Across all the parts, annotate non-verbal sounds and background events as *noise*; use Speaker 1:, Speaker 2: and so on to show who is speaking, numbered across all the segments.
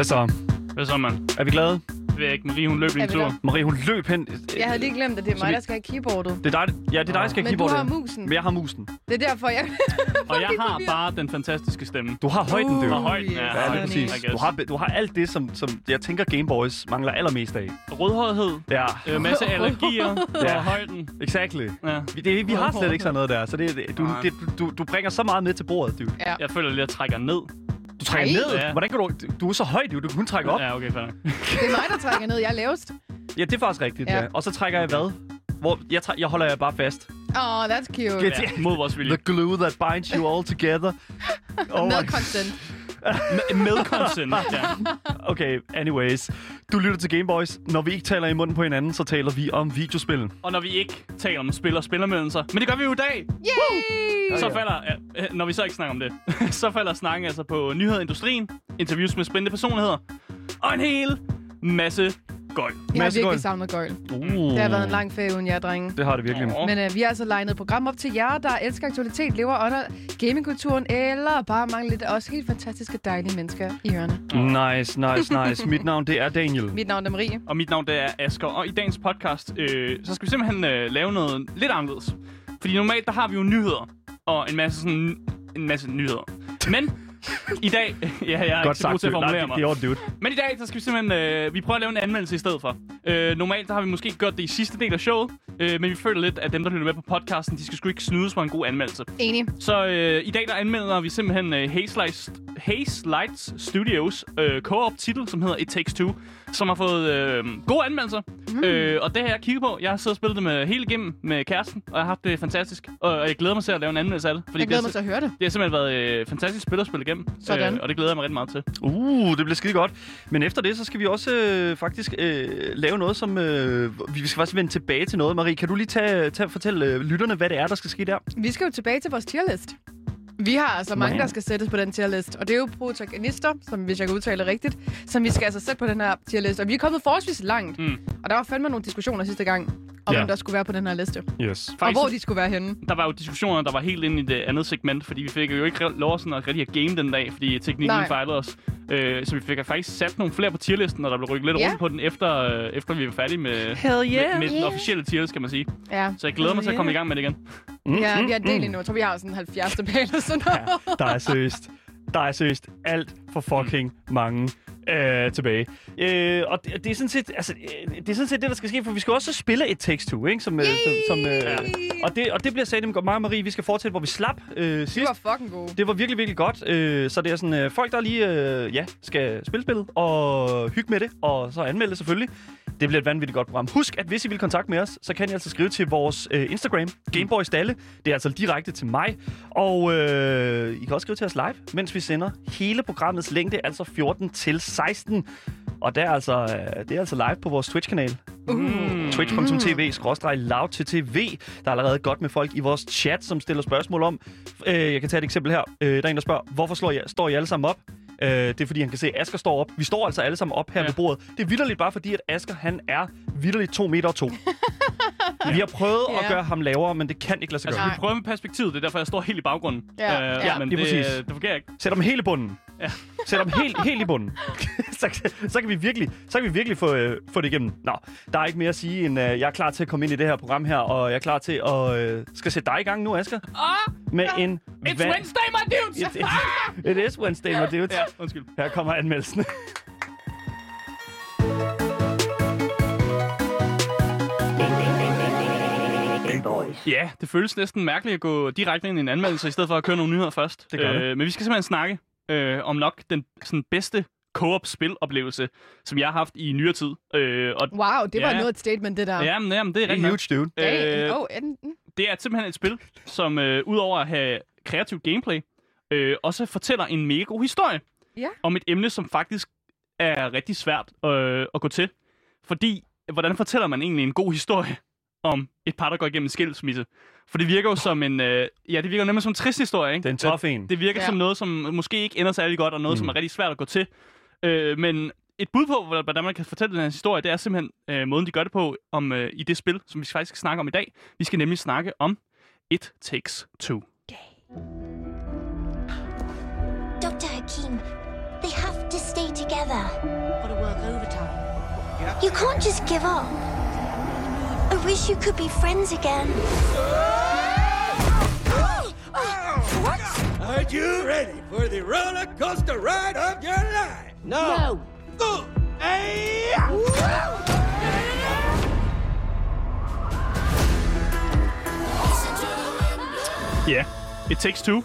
Speaker 1: Hvad så?
Speaker 2: Hvad så, mand?
Speaker 1: Er vi glade?
Speaker 2: Det ved jeg ikke. Marie, hun løb lige en tur.
Speaker 1: Marie, hun løb hen.
Speaker 3: Jeg havde lige glemt, at det er
Speaker 1: Så
Speaker 3: mig,
Speaker 1: vi-
Speaker 3: der skal have keyboardet.
Speaker 1: Det er dig, ja, det er dig, der skal
Speaker 3: Men du
Speaker 1: keyboardet.
Speaker 3: har musen.
Speaker 1: Men jeg har musen.
Speaker 3: Det er derfor, jeg... *laughs*
Speaker 2: Og jeg har bare den fantastiske stemme.
Speaker 1: Du har højden, du.
Speaker 2: Og højden, ja.
Speaker 1: Ja,
Speaker 2: højden,
Speaker 1: lige præcis. Du har, du har alt det, som, som jeg tænker Gameboys mangler allermest af.
Speaker 2: Rødhårdighed,
Speaker 1: Ja,
Speaker 2: øh, masse *laughs* allergier
Speaker 1: Ja.
Speaker 2: og højden.
Speaker 1: exactly.
Speaker 2: Ja.
Speaker 1: Vi, det, vi har slet ikke sådan noget der, så det, det, du,
Speaker 2: Nej.
Speaker 1: det, du, du bringer så meget med til bordet, du.
Speaker 2: Jeg føler lidt, at jeg trækker ned.
Speaker 1: Du trækker
Speaker 3: Nej.
Speaker 1: ned.
Speaker 2: Ja.
Speaker 1: Hvordan kan du... Du er så høj, du. Du kan kun trække op.
Speaker 2: Ja, okay, fair. *laughs*
Speaker 3: Det er mig, der trækker ned. Jeg er lavest.
Speaker 1: Ja, det er faktisk rigtigt, ja.
Speaker 3: Ja.
Speaker 1: Og så trækker jeg hvad? Hvor jeg, træ, jeg holder jer bare fast.
Speaker 3: Åh, oh, that's cute.
Speaker 1: Get-
Speaker 2: Ja, mod vores vilje.
Speaker 1: The glue that binds you all together. *laughs* Oh
Speaker 3: Med
Speaker 1: my-
Speaker 3: consent.
Speaker 2: Med, med consent, ja.
Speaker 1: Okay, anyways. Du lytter til Gameboys. Når vi ikke taler i munden på hinanden, så taler vi om videospil.
Speaker 2: Og når vi ikke taler om spil og spillermeldelser, men det gør vi jo i dag,
Speaker 3: Yay!
Speaker 2: så falder, ja, øh, når vi så ikke snakker om det, *laughs* så falder snakken altså på nyheder i industrien, interviews med spændende personligheder, og en hel masse gøjl.
Speaker 3: Jeg har
Speaker 1: Masse
Speaker 3: virkelig
Speaker 1: gøjl.
Speaker 3: savnet gøjl.
Speaker 1: Uh.
Speaker 3: Det har været en lang ferie uden jer, drenge.
Speaker 1: Det har det virkelig.
Speaker 3: Men øh, vi har altså legnet et program op til jer, der elsker aktualitet, lever under gamingkulturen, eller bare mangler lidt af os helt fantastiske, dejlige mennesker i ørerne.
Speaker 1: Nice, nice, nice. Mit navn, det er Daniel.
Speaker 3: Mit navn er Marie.
Speaker 2: Og mit navn det er Asker, og i dagens podcast, øh, så skal vi simpelthen øh, lave noget lidt anderledes. Fordi normalt, der har vi jo nyheder, og en masse sådan, en masse nyheder. Men i dag, ja, jeg er
Speaker 1: Godt
Speaker 2: ikke så god
Speaker 1: sagt,
Speaker 2: til at
Speaker 1: dude. Nej,
Speaker 2: formulere
Speaker 1: det,
Speaker 2: mig.
Speaker 1: det er dude.
Speaker 2: Men i dag, så skal vi simpelthen, øh, vi prøver at lave en anmeldelse i stedet for. Øh, normalt, der har vi måske gjort det i sidste del af showet, øh, men vi føler lidt, at dem, der lytter med på podcasten, de skal sgu ikke snydes for en god anmeldelse.
Speaker 3: Enig.
Speaker 2: Så øh, i dag, der anmelder vi simpelthen øh, Haze, Lights, Haze Lights Studios øh, co-op titel, som hedder It Takes Two, som har fået øh, gode anmeldelser. Mm. Øh, og det har jeg kigget på. Jeg har siddet og spillet det med hele igennem med kæresten, og jeg har haft det fantastisk. Og jeg glæder mig til at lave en anmeldelse af det. Fordi
Speaker 3: Jeg glæder
Speaker 2: det,
Speaker 3: mig til at høre det.
Speaker 2: det har simpelthen været øh, fantastisk spil at spille igennem.
Speaker 3: Sådan.
Speaker 2: Øh, og det glæder jeg mig rigtig meget til.
Speaker 1: Uh, det bliver skide godt. Men efter det, så skal vi også øh, faktisk øh, lave noget, som... Øh, vi skal faktisk vende tilbage til noget. Marie, kan du lige tage, tage, fortælle øh, lytterne, hvad det er, der skal ske der?
Speaker 3: Vi skal jo tilbage til vores tierlist. Vi har altså mange,
Speaker 1: Man.
Speaker 3: der skal sættes på den tierlist, og det er jo protagonister, som hvis jeg kan udtale rigtigt, som vi skal altså sætte på den her tierlist. Og vi er kommet forholdsvis langt,
Speaker 2: Mm.
Speaker 3: og der var fandme nogle diskussioner sidste gang, om
Speaker 1: Ja.
Speaker 3: hvem der skulle være på den her liste,
Speaker 1: Yes.
Speaker 3: og
Speaker 2: Faktisk,
Speaker 3: hvor de skulle være henne.
Speaker 2: der var jo diskussioner, der var helt inde i det andet segment, fordi vi fik jo ikke lov sådan at rigtig at game den dag, fordi teknikken
Speaker 3: Nej.
Speaker 2: fejlede os. Øh, så vi fik faktisk sat nogle flere på tierlisten, og der blev rykket lidt
Speaker 3: Ja.
Speaker 2: rundt på den, efter, øh, efter vi var færdige med,
Speaker 1: Hell
Speaker 2: med, med den
Speaker 3: Yeah.
Speaker 2: officielle tierlist, kan man sige.
Speaker 3: Ja,
Speaker 2: Så jeg glæder mig til at komme i gang med det igen.
Speaker 1: Mm,
Speaker 3: ja
Speaker 1: mm,
Speaker 3: vi har delt
Speaker 1: mm.
Speaker 3: endnu. Jeg tror, vi har sådan 70 tilbage eller sådan noget.
Speaker 1: Der er seriøst, der er seriøst alt for fucking mange øh, tilbage. Øh, og det, det, er sådan set, altså, øh, det er sådan set det, der skal ske, for vi skal også spille et Takes Two, ikke? Som, øh, som, som, øh, og, det, og det bliver sagt godt. Mig og Marie, vi skal fortsætte, hvor vi slap øh, sidst.
Speaker 3: var fucking gode.
Speaker 1: Det var virkelig, virkelig godt. Øh, så det er sådan, øh, folk, der lige øh, ja, skal spille spillet og hygge med det, og så anmelde det selvfølgelig. Det bliver et vanvittigt godt program. Husk, at hvis I vil kontakte med os, så kan I altså skrive til vores øh, Instagram, Gameboy Stalle. Det er altså direkte til mig. Og øh, I kan også skrive til os live, mens vi sender hele programmets længde, altså 14 til 16. Og det er altså, øh, det er altså live på vores Twitch-kanal.
Speaker 2: Mm.
Speaker 1: Twitch.tv loud til tv. Der er allerede godt med folk i vores chat, som stiller spørgsmål om. Øh, jeg kan tage et eksempel her. Øh, der er en, der spørger, hvorfor slår I, står I alle sammen op? Øh, det er fordi, han kan se, at Asger står op. Vi står altså alle sammen op her
Speaker 2: Ja.
Speaker 1: ja. ved bordet. Det er vidderligt bare fordi, at Asger, han er vidderligt 2 meter og 2. Vi har prøvet
Speaker 3: Ja.
Speaker 1: at gøre ham lavere, men det kan ikke lade sig
Speaker 2: Altså,
Speaker 1: gøre.
Speaker 2: vi prøver med perspektivet, det er derfor, jeg står helt i baggrunden.
Speaker 3: Ja, ja,
Speaker 2: men
Speaker 1: lige
Speaker 2: det,
Speaker 1: præcis.
Speaker 2: det fungerer ikke.
Speaker 1: Sæt ham helt i bunden.
Speaker 2: Ja.
Speaker 1: Sæt ham helt, helt i bunden. *laughs* så, så, kan vi virkelig, så kan vi virkelig få, øh, få det igennem. Nå, der er ikke mere at sige, end øh, jeg er klar til at komme ind i det her program her, og jeg er klar til at øh, skal sætte dig i gang nu, Asger.
Speaker 2: Ah,
Speaker 1: Med en...
Speaker 2: it's
Speaker 1: va-
Speaker 2: Wednesday, my dudes!
Speaker 1: It, it is Wednesday, my dudes.
Speaker 2: ja, undskyld.
Speaker 1: Her kommer anmeldelsen.
Speaker 2: Ja, det føles næsten mærkeligt at gå direkte ind i en anmeldelse, i stedet for at køre nogle nyheder først.
Speaker 1: Det gør det.
Speaker 2: Øh, men vi skal simpelthen snakke øh, om nok den sådan, bedste co-op spiloplevelse, som jeg har haft i nyere tid. Øh, og
Speaker 3: Wow, det var
Speaker 2: Ja.
Speaker 3: noget et statement, det der.
Speaker 2: jamen, jamen, det er
Speaker 1: Det er
Speaker 2: rigtig
Speaker 1: huge, dude.
Speaker 2: Øh,
Speaker 3: oh,
Speaker 2: det er simpelthen et spil, som øh, udover at have kreativ gameplay, øh, også fortæller en mega god historie
Speaker 3: Ja.
Speaker 2: om et emne, som faktisk er rigtig svært øh, at gå til. Fordi, hvordan fortæller man egentlig en god historie om et par, der går igennem en skilsmisse? For det virker jo som en, øh, ja, det virker nemlig som en trist historie, ikke?
Speaker 1: Det er en tough en.
Speaker 2: Det virker
Speaker 3: Ja.
Speaker 2: som noget, som måske ikke ender særlig godt, og noget, mm. som er rigtig svært at gå til. Øh, men et bud på, hvordan- man kan fortælle den her historie, det er simpelthen øh, måden, de gør det på om, øh, i det spil, som vi faktisk skal snakke om i dag. Vi skal nemlig snakke om It Takes Two.
Speaker 4: Dr. Hakim, they have to stay together.
Speaker 5: Gotta work overtime.
Speaker 4: You can't just give up. I wish you could be friends again. What?
Speaker 6: Are you ready for the roller coaster ride of your life? No. no. Hey!
Speaker 2: Ja, yeah. It Takes Two.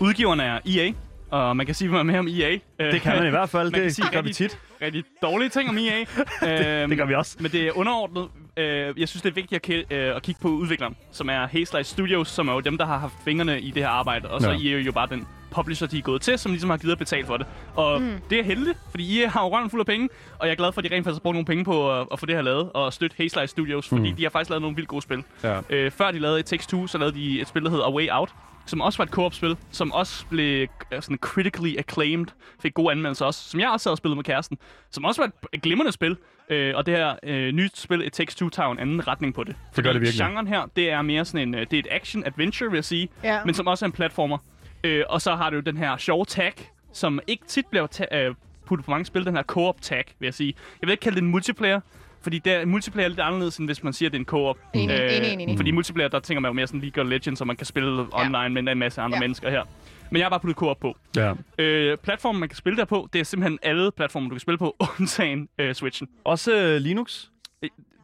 Speaker 2: Udgiveren er EA, og man kan sige meget mere om EA.
Speaker 1: Det kan man i hvert fald.
Speaker 2: Man kan
Speaker 1: Det
Speaker 2: sige
Speaker 1: gør vi
Speaker 2: rigtig-
Speaker 1: tit.
Speaker 2: rigtig dårlige ting om EA. øhm, *laughs*
Speaker 1: det gør vi også.
Speaker 2: Men det er underordnet. Øh, jeg synes, det er vigtigt at, ki- øh, at kigge på udvikleren, som er Hazelight Studios, som er jo dem, der har haft fingrene i det her arbejde. Og så
Speaker 1: Ja.
Speaker 2: ja. EA jo bare den publisher, de er gået til, som ligesom har givet at betale for det. Og mm. det er heldigt, fordi EA har jo røven fuld af penge, og jeg er glad for, at de rent faktisk har brugt nogle penge på at, at få det her lavet, og støtte Hazelight Studios, fordi
Speaker 1: Mm.
Speaker 2: de har faktisk lavet nogle vildt gode spil.
Speaker 1: Ja.
Speaker 2: Øh, før de lavede It Takes Two, så lavede de et spil, der hedder A Way Out, som også var et co-op-spil, som også blev øh, sådan critically acclaimed, fik gode anmeldelser også, som jeg også sad og spillede med kæresten, som også var et, et glimrende spil. Øh, og det her øh, nye spil, It Takes Two, tager en anden retning på det.
Speaker 1: Det gør det virkelig.
Speaker 2: Genren her, det er mere sådan en, øh, det er et action-adventure, vil jeg sige,
Speaker 3: Ja.
Speaker 2: men som også er en platformer. Øh, og så har du den her sjove tag, som ikke tit bliver ta- øh, puttet på mange spil, den her co-op tag, vil jeg sige. Jeg vil ikke kalde det en multiplayer, fordi det er, multiplayer er lidt anderledes, end hvis man siger, at det er en co-op.
Speaker 3: Enig, enig, enig, enig.
Speaker 2: Fordi multiplayer, der tænker man jo mere sådan League of Legends, så man kan spille online med en masse andre
Speaker 3: Ja.
Speaker 2: mennesker her. Men jeg har bare puttet co-op på.
Speaker 1: Ja.
Speaker 2: Øh, platformen, man kan spille der på, det er simpelthen alle platformer, du kan spille på, *laughs* undtagen øh, Switchen.
Speaker 1: Også øh, Linux.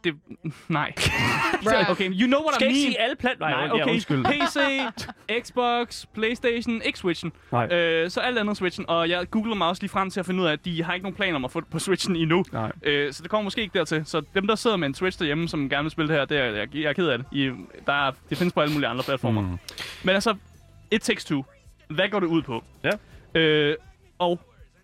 Speaker 2: Det, *laughs* nej. *laughs*
Speaker 3: Bruh.
Speaker 2: okay, you know what
Speaker 1: Skal
Speaker 2: I
Speaker 1: ikke
Speaker 2: mean.
Speaker 1: sige alle plat...
Speaker 2: Nej,
Speaker 1: ja,
Speaker 2: okay.
Speaker 1: undskyld.
Speaker 2: PC, *laughs* Xbox, Playstation, ikke Switchen.
Speaker 1: Nej.
Speaker 2: Øh, så alt andet Switchen. Og jeg googlede mig også lige frem til at finde ud af, at de har ikke nogen planer om at få det på Switchen endnu.
Speaker 1: Nej.
Speaker 2: Øh, så det kommer måske ikke dertil. Så dem, der sidder med en Switch derhjemme, som gerne vil spille det her, det er, jeg, jeg er ked af det. I, der er, det findes på alle mulige andre platformer.
Speaker 1: Mm.
Speaker 2: Men altså, It Takes Two. Hvad går det ud på?
Speaker 1: Ja.
Speaker 2: Øh, og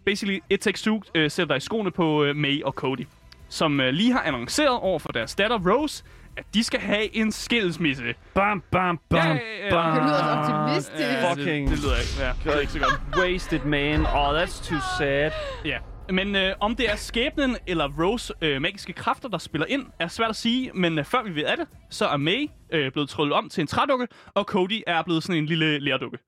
Speaker 2: basically, It Takes Two øh, sætter dig i skoene på øh, May og Cody, som øh, lige har annonceret over for deres datter Rose, at de skal have en skilsmisse.
Speaker 1: Bam, bam, bam,
Speaker 2: Ja, ja, ja.
Speaker 1: bam.
Speaker 3: Det lyder så optimistisk.
Speaker 2: Ja,
Speaker 1: Fucking-
Speaker 2: Det, det lyder ikke, ja, det lyder ikke så godt.
Speaker 1: Wasted man. Oh, that's too sad.
Speaker 2: Ja. Men øh, om det er skæbnen eller Rose øh, magiske kræfter, der spiller ind, er svært at sige. Men øh, før vi ved af det, så er May øh, blevet tryllet om til en trædukke, og Cody er blevet sådan en lille lærdukke.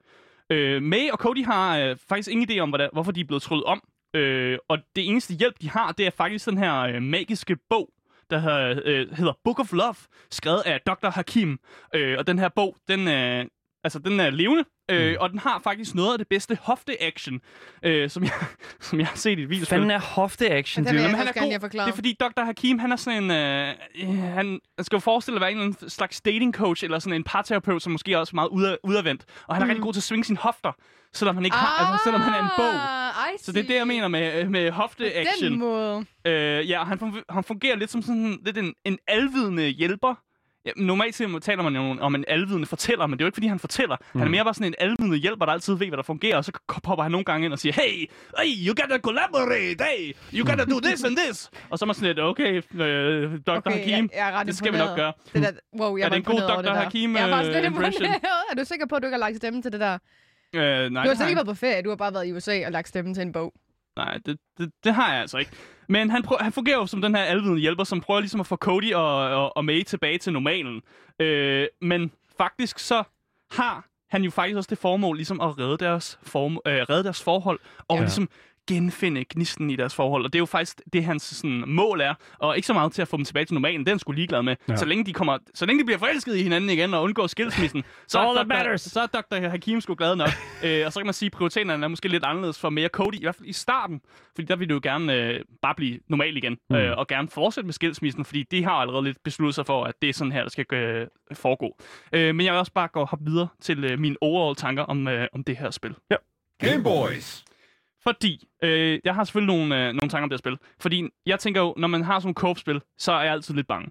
Speaker 2: Øh, May og Cody har øh, faktisk ingen idé om, hvordan, hvorfor de er blevet tryllet om. Øh, og det eneste hjælp, de har, det er faktisk den her øh, magiske bog, der hedder, øh, hedder Book of Love, skrevet af Dr. Hakim. Øh, og den her bog, den, øh, altså, den er levende, øh, og den har faktisk noget af det bedste hofte-action, øh, som, jeg, *laughs* som jeg har set i et videospil.
Speaker 1: Fanden er hofte-action, dude.
Speaker 2: han er god.
Speaker 3: forklaret.
Speaker 2: Det er fordi Dr. Hakim, han er sådan en... Øh, øh, han, han skal jo forestille at være en eller anden slags dating coach, eller sådan en parterapeut, som måske er også meget udad, udadvendt. Og han er
Speaker 3: Mm.
Speaker 2: rigtig god til at svinge sine hofter, selvom han ikke har, altså, selvom han er en bog.
Speaker 3: Ah, I
Speaker 2: Så det er det, jeg mener med, med
Speaker 3: På
Speaker 2: hofte-action.
Speaker 3: den måde.
Speaker 2: Øh, ja, han, fun- han fungerer lidt som sådan lidt en, en alvidende hjælper. Ja, normalt taler man jo om en alvidende fortæller, men det er jo ikke, fordi han fortæller. Mm. Han er mere bare sådan en alvidende hjælper, der altid ved, hvad der fungerer, og så popper han nogle gange ind og siger, hey, hey, you gotta collaborate, hey, you gotta do this and this. og så er man sådan lidt, okay, øh, Dr.
Speaker 3: Okay,
Speaker 2: Hakim,
Speaker 3: jeg, jeg er
Speaker 2: det skal vi nok gøre.
Speaker 3: Det der, wow, jeg
Speaker 2: Er
Speaker 3: var
Speaker 2: det en god Dr.
Speaker 3: det der.
Speaker 2: Hakim,
Speaker 3: Jeg er
Speaker 2: øh,
Speaker 3: lidt
Speaker 2: impression?
Speaker 3: Er du sikker på, at du ikke har lagt stemme til det der?
Speaker 2: Øh, nej,
Speaker 3: Du har
Speaker 2: har
Speaker 3: ikke været på ferie, du har bare været i USA og lagt stemme til en bog.
Speaker 2: Nej, det, det, det har jeg altså ikke. Men han, prøver, han fungerer jo som den her alvidende hjælper, som prøver ligesom at få Cody og, og, og May tilbage til normalen. Øh, men faktisk så har han jo faktisk også det formål ligesom at redde deres, form, øh, redde deres forhold, og
Speaker 1: Ja.
Speaker 2: ligesom genfinde gnisten i deres forhold. Og det er jo faktisk det, hans sådan, mål er. Og ikke så meget til at få dem tilbage til normalen. Han sgu ligeglad med.
Speaker 1: Ja.
Speaker 2: Ja. Så, længe de kommer, så længe de bliver forelsket i hinanden igen og undgår skilsmissen, *laughs* så,
Speaker 1: all
Speaker 2: er
Speaker 1: that
Speaker 2: Dr. så er Dr. Hakim sgu glad nok. *laughs* øh, og så kan man sige, at prioriteterne er måske lidt anderledes for mere Cody, i hvert fald i starten. Fordi der vil det jo gerne øh, bare blive normal igen.
Speaker 1: Mm.
Speaker 2: Øh, og gerne fortsætte med skilsmissen, fordi de har allerede lidt besluttet sig for, at det er sådan her, der skal øh, foregå. Øh, men jeg vil også bare gå hoppe videre til øh, mine overall tanker om, øh, om det her spil.
Speaker 6: Game Boys.
Speaker 2: Fordi, øh, jeg har selvfølgelig nogle, øh, nogle tanker om det her spil. Fordi jeg tænker jo, når man har sådan nogle co-op-spil, så er jeg altid lidt bange.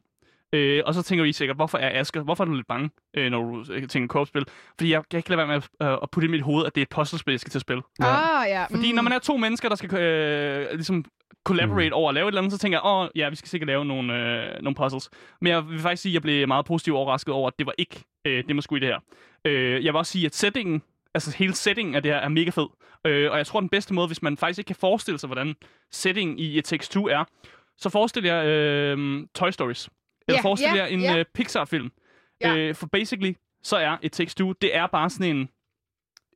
Speaker 2: Øh, og så tænker I sikkert, hvorfor er Asger, hvorfor er du lidt bange, øh, når du øh, tænker co-op-spil? Fordi jeg kan ikke lade være med at, øh, at putte i mit hoved, at det er et puzzlespil, jeg skal til at spille.
Speaker 3: Ah, ja.
Speaker 2: Fordi når man er to mennesker, der skal øh, ligesom collaborate mm. over at lave et eller andet, så tænker jeg, åh, ja, vi skal sikkert lave nogle, øh, nogle puzzles. Men jeg vil faktisk sige, at jeg blev meget positivt overrasket over, at det var ikke øh, det, man skulle i det her. Øh, jeg vil også sige, at settingen altså hele settingen af det her er mega fed. Øh, og jeg tror, den bedste måde, hvis man faktisk ikke kan forestille sig, hvordan settingen i et Takes Two er, så forestil jer øh, Toy Stories. Eller
Speaker 3: Ja,
Speaker 2: forestil
Speaker 3: ja,
Speaker 2: jer en
Speaker 3: ja.
Speaker 2: øh, Pixar-film.
Speaker 3: Ja.
Speaker 2: Øh, for basically, så er et Takes Two, det er bare sådan en,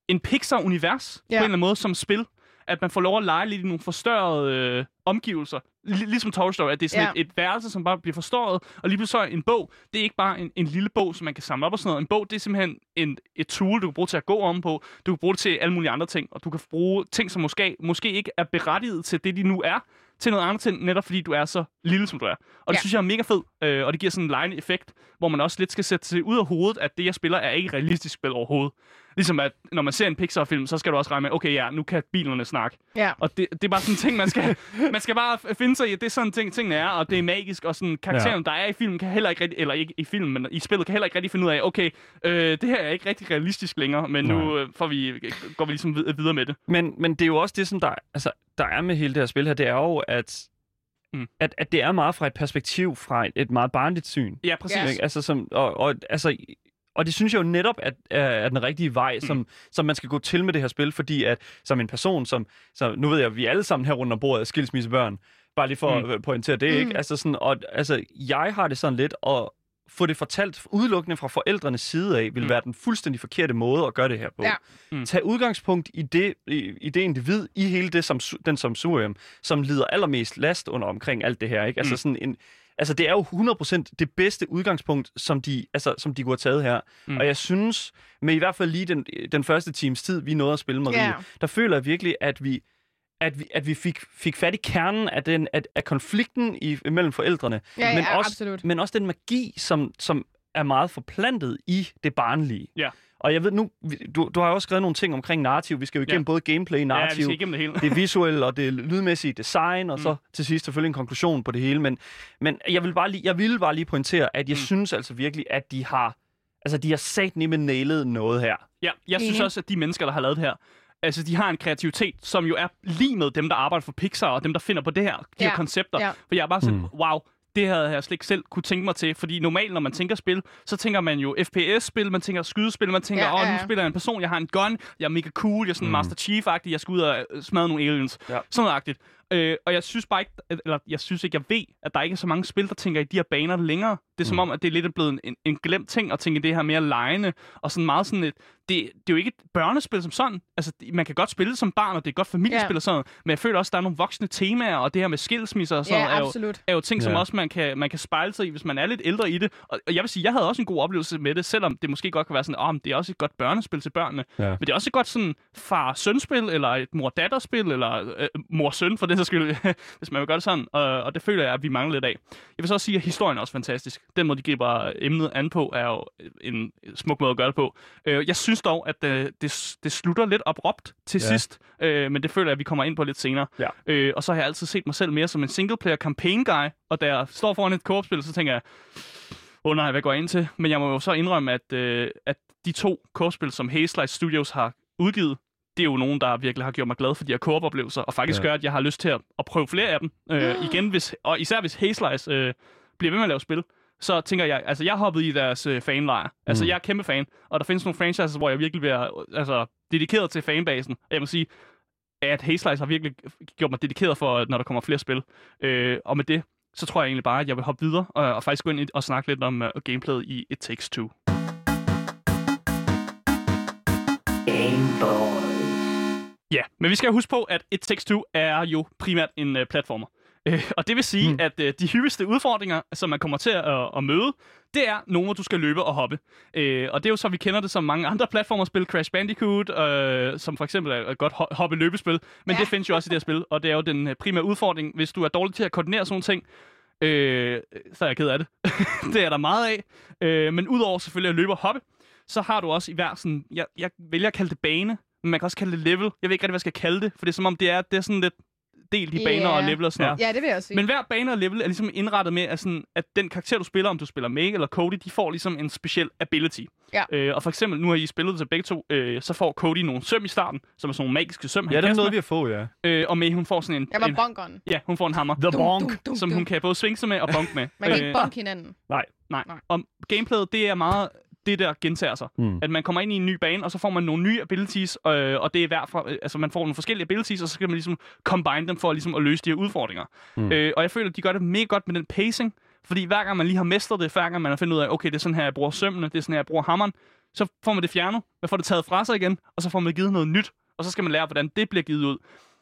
Speaker 2: en Pixar-univers,
Speaker 3: Ja.
Speaker 2: på en eller anden måde, som spil. At man får lov at lege lidt i nogle forstørrede øh, omgivelser. Lig- ligesom Toy Story, at det er sådan
Speaker 3: Ja.
Speaker 2: et, et værelse, som bare bliver forstørret. Og lige pludselig så en bog, det er ikke bare en, en lille bog, som man kan samle op og sådan noget. En bog, det er simpelthen en, et tool, du kan bruge til at gå om på. Du kan bruge det til alle mulige andre ting. Og du kan bruge ting, som måske, måske ikke er berettiget til det, de nu er, til noget andet ting, netop fordi du er så lille, som du er. Og det
Speaker 3: Ja.
Speaker 2: synes jeg er mega fed, øh, og det giver sådan en lejende effekt, hvor man også lidt skal sætte sig ud af hovedet, at det, jeg spiller, er ikke realistisk spil overhovedet. Ligesom at, når man ser en Pixar-film, så skal du også regne med, okay, ja, nu kan bilerne snakke.
Speaker 3: Ja.
Speaker 2: Og det, det er bare sådan en ting, man skal, man skal bare finde sig i, at det er sådan ting, tingene er, og det er magisk, og sådan karakteren, ja. der er i filmen, kan heller ikke rigtig, eller ikke i filmen, men i spillet, kan heller ikke rigtig finde ud af, okay, øh, det her er ikke rigtig realistisk længere, men nu øh, får vi, går vi ligesom vid- videre med det.
Speaker 1: Men, men det er jo også det, som der, altså, der er med hele det her spil her, det er jo, at,
Speaker 2: Mm.
Speaker 1: at, at det er meget fra et perspektiv, fra et, et meget barnligt syn.
Speaker 2: Ja, præcis.
Speaker 1: Ikke? Altså, som, og, og, altså, og det synes jeg jo netop at, er, er den rigtige vej,
Speaker 2: Mm.
Speaker 1: som, som man skal gå til med det her spil, fordi at som en person, som, så nu ved jeg, at vi alle sammen her rundt om bordet er skilsmissebørn, bare lige for
Speaker 2: Mm.
Speaker 1: mm. at pointere det,
Speaker 3: Mm.
Speaker 1: ikke? Altså, sådan, og, altså, jeg har det sådan lidt, og få det fortalt udelukkende fra forældrenes side af, vil
Speaker 2: Mm.
Speaker 1: mm. være den fuldstændig forkerte måde at gøre det her på.
Speaker 3: Ja.
Speaker 2: Mm.
Speaker 1: Tag udgangspunkt i det, i, i det individ, i hele det, som, den som surium, som lider allermest last under omkring alt det her. Ikke? Altså,
Speaker 2: Mm.
Speaker 1: sådan en, altså det er jo 100% det bedste udgangspunkt, som de, altså, som de kunne have taget her.
Speaker 2: Mm.
Speaker 1: Og jeg synes, med i hvert fald lige den, den første times tid, vi nåede at spille Marie, yeah. der føler jeg virkelig, at vi at vi, at vi fik, fik fat i kernen af, den, af, af konflikten i, mellem forældrene,
Speaker 3: Ja,
Speaker 1: men,
Speaker 3: ja,
Speaker 1: også,
Speaker 3: absolut.
Speaker 1: men også den magi, som, som er meget forplantet i det barnlige.
Speaker 2: Ja.
Speaker 1: Og jeg ved nu, du, du har også skrevet nogle ting omkring narrativ. Vi skal jo igennem
Speaker 2: Ja.
Speaker 1: både gameplay,
Speaker 2: ja, vi
Speaker 1: narrativ,
Speaker 2: skal igennem det hele.
Speaker 1: det visuelle og det lydmæssige design, og
Speaker 2: Mm.
Speaker 1: så til sidst selvfølgelig en konklusion på det hele. Men, men jeg, vil bare lige, jeg ville bare lige pointere, at jeg
Speaker 2: Mm.
Speaker 1: synes altså virkelig, at de har, altså de har sat med nailet noget her.
Speaker 2: Ja, jeg synes også, at de mennesker, der har lavet det her, altså de har en kreativitet, som jo er lige med dem, der arbejder for Pixar, og dem, der finder på det her, de ja.
Speaker 3: Ja,
Speaker 2: her koncepter.
Speaker 3: ja.
Speaker 2: For jeg er bare sådan,
Speaker 1: Mm.
Speaker 2: wow, det havde jeg slet ikke selv kunne tænke mig til. Fordi normalt, når man tænker spil, så tænker man jo FPS-spil, man tænker skydespil, man tænker, åh,
Speaker 3: Ja,
Speaker 2: ja,
Speaker 3: ja,
Speaker 2: nu
Speaker 3: ja.
Speaker 2: spiller jeg en person, jeg har en gun, jeg er mega cool, jeg er sådan mm. Master Chief-agtig, jeg skal ud og øh, smadre nogle aliens.
Speaker 1: Ja.
Speaker 2: Sådan noget agtigt. Øh, og jeg synes bare ikke, at- eller jeg synes ikke, jeg ved, at der ikke er så mange spil, der tænker i de her baner længere. Det er som
Speaker 1: Mm.
Speaker 2: om, at det er lidt blevet en, en glemt ting at tænke i det her mere lejende, og sådan meget sådan et, det, det er jo ikke et børnespil som sådan. Altså, det- man kan godt spille det som barn, og det er godt familiespil
Speaker 3: Ja.
Speaker 2: og sådan noget, men jeg føler også, at der er nogle voksne temaer, og det her med skilsmisser og sådan noget, er jo, er jo ting, som
Speaker 1: Ja.
Speaker 2: også man kan, man kan spejle sig i, hvis man er lidt ældre i det. Og, og jeg vil sige, jeg havde også en god oplevelse med det, selvom det måske godt kan være sådan, om oh, det er også et godt børnespil til børnene.
Speaker 1: Ja.
Speaker 2: Men det er også et godt sådan far-søn-spil, eller et mor-datter-spil, eller øh, mor-søn for den sags skyld, *laughs* hvis man vil gøre det sådan. Og, og det føler jeg, at vi mangler lidt af. Jeg vil så også sige, at historien er også fantastisk. Den måde, de griber emnet an på, er jo en smuk måde at gøre det på. Øh, jeg synes dog, at øh, det, det slutter lidt abrupt til
Speaker 1: Ja.
Speaker 2: sidst, øh, men det føler jeg, at vi kommer ind på lidt senere.
Speaker 1: Ja.
Speaker 2: Og så har jeg altid set mig selv mere som en single-player campaign guy, og da jeg står foran et co-op-spil, så tænker jeg, åh oh, nej, hvad går jeg ind til? Men jeg må jo så indrømme, at, øh, at de to co-op-spil, som Hazelight Studios har udgivet, det er jo nogen, der virkelig har gjort mig glad for de her co-op-oplevelser, og faktisk ja. Gør, at jeg har lyst til at, at prøve flere af dem. Øh, igen, hvis, og især hvis Hazelight øh, bliver ved med at lave spil, så tænker jeg, altså jeg hoppede i deres øh, fanlejr. Altså
Speaker 1: Mm.
Speaker 2: jeg er kæmpe fan, og der findes nogle franchises, hvor jeg virkelig bliver altså, dedikeret til fanbasen. Og jeg må sige, at Hazelight har virkelig gjort mig dedikeret for, når der kommer flere spil. Øh, og med det, så tror jeg egentlig bare, at jeg vil hoppe videre og, og faktisk gå ind og snakke lidt om uh, gameplayet i It Takes Two. Ja, men vi skal huske på, at It Takes Two er jo primært en uh, platformer. Øh, og det vil sige, mm. At uh, de hyppigste udfordringer, som man kommer til at, at møde, det er nogle, hvor du skal løbe og hoppe. Øh, og det er jo så, vi kender det som mange andre platformerspil, Crash Bandicoot, øh, som for eksempel er et godt ho- hoppe-løbespil. Men ja.
Speaker 3: Ja.
Speaker 2: det findes jo også i det her spil, og det er jo den øh, primære udfordring. Hvis du er dårlig til at koordinere sådan nogle ting, øh, så er jeg ked af det. *laughs* det er der meget af. Øh, men udover selvfølgelig at løbe og hoppe, så har du også i hver sådan, jeg, jeg vælger at kalde det bane, men man kan også kalde det level. Jeg ved ikke rigtig, hvad jeg skal kalde det, for det er som om, det er, det er sådan lidt delt i baner
Speaker 3: Ja.
Speaker 2: og level og sådan noget.
Speaker 3: Ja, det vil jeg også sige.
Speaker 2: Men hver bane og level er ligesom indrettet med, at, sådan, at den karakter, du spiller, om du spiller Meg eller Cody, de får ligesom en speciel ability.
Speaker 3: Ja.
Speaker 2: Øh, og for eksempel, nu har I spillet til begge to, øh, så får Cody nogle søm i starten, som er sådan nogle magiske søm, han
Speaker 1: Ja, det er noget, vi har få, ja.
Speaker 2: Øh, og Meg, hun får sådan en...
Speaker 3: Jeg var
Speaker 2: en
Speaker 3: bunkeren.
Speaker 2: ja, hun får en hammer,
Speaker 1: The Bonk.
Speaker 3: dum,
Speaker 2: som
Speaker 3: dum.
Speaker 2: hun kan både svinge sig med og bonk med.
Speaker 3: Man kan
Speaker 2: Øh,
Speaker 3: ikke bonke hinanden.
Speaker 2: Nej.
Speaker 3: Nej.
Speaker 2: Og gameplayet, det er meget det der gentager sig.
Speaker 1: Mm.
Speaker 2: At man kommer ind i en ny bane, og så får man nogle nye abilities, øh, og det er hver fra, øh, altså man får nogle forskellige abilities, og så skal man ligesom combine dem for ligesom at løse de her udfordringer.
Speaker 1: Mm.
Speaker 2: Øh, og jeg føler, at de gør det mega godt med den pacing, fordi hver gang man lige har mestret det, hver gang man har fundet ud af, okay, det er sådan her, jeg bruger sømmene, det er sådan her, jeg bruger hammeren, så får man det fjernet, man får det taget fra sig igen, og så får man givet noget nyt, og så skal man lære, hvordan det bliver givet ud.